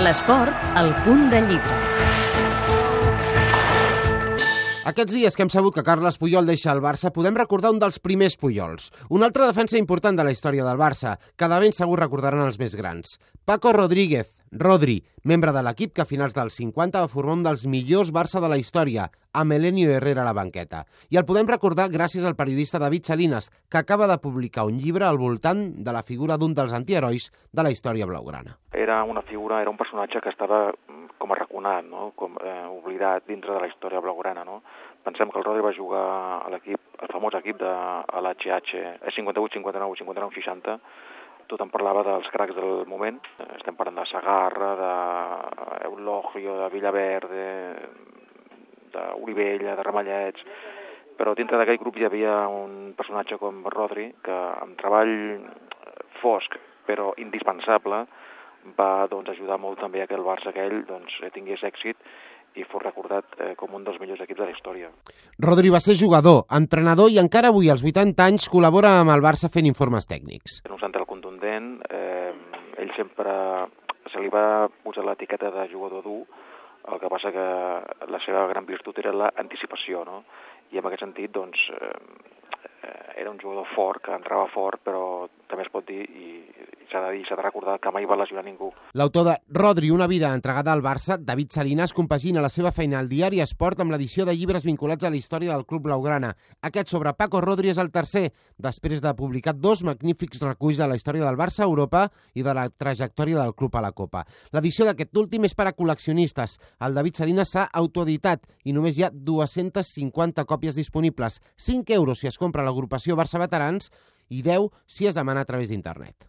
L'esport, al punt de llibre. Aquests dies que hem sabut que Carles Puyol deixa el Barça, podem recordar un dels primers Puyols. Una altra defensa important de la història del Barça, que de ben segur recordaran els més grans. Paco Rodríguez, Rodri, membre de l'equip que a finals dels 50 va formar un dels millors Barça de la història, amb Elenio Herrera a la banqueta. I el podem recordar gràcies al periodista David Salinas, que acaba de publicar un llibre al voltant de la figura d'un dels antiherois de la història blaugrana. Era una figura, era un personatge que estava com arraconat, no? com eh, oblidat dintre de la història blaugrana. No? Pensem que el Rodri va jugar a l'equip, el famós equip de l'HH, 58, 59, 59, 60, tot em parlava dels cracs del moment. Estem parlant de Sagarra, d'Eulogio, de Villaverde, d'Olivella, de Ramallets, però dintre d'aquell grup hi havia un personatge com Rodri, que amb treball fosc però indispensable va doncs, ajudar molt també a que el Barça aquell doncs, tingués èxit i fos recordat eh, com un dels millors equips de la història. Rodri va ser jugador, entrenador i encara avui, als 80 anys, col·labora amb el Barça fent informes tècnics. En un central contundent, eh, ell sempre se li va posar l'etiqueta de jugador dur, el que passa que la seva gran virtut era l'anticipació, no? I en aquest sentit, doncs, eh, era un jugador fort, que entrava fort, però també es pot dir, i de dir, s'ha de recordar que mai va lesionar ningú. L'autor de Rodri, una vida entregada al Barça, David Salinas, compagina la seva feina al diari Esport amb l'edició de llibres vinculats a la història del Club Blaugrana. Aquest sobre Paco Rodri és el tercer, després de publicar dos magnífics reculls de la història del Barça a Europa i de la trajectòria del club a la Copa. L'edició d'aquest últim és per a col·leccionistes. El David Salinas s'ha autoeditat i només hi ha 250 còpies disponibles. 5 euros si es compra l'agrupació Barça Veterans i 10 si es demana a través d'internet.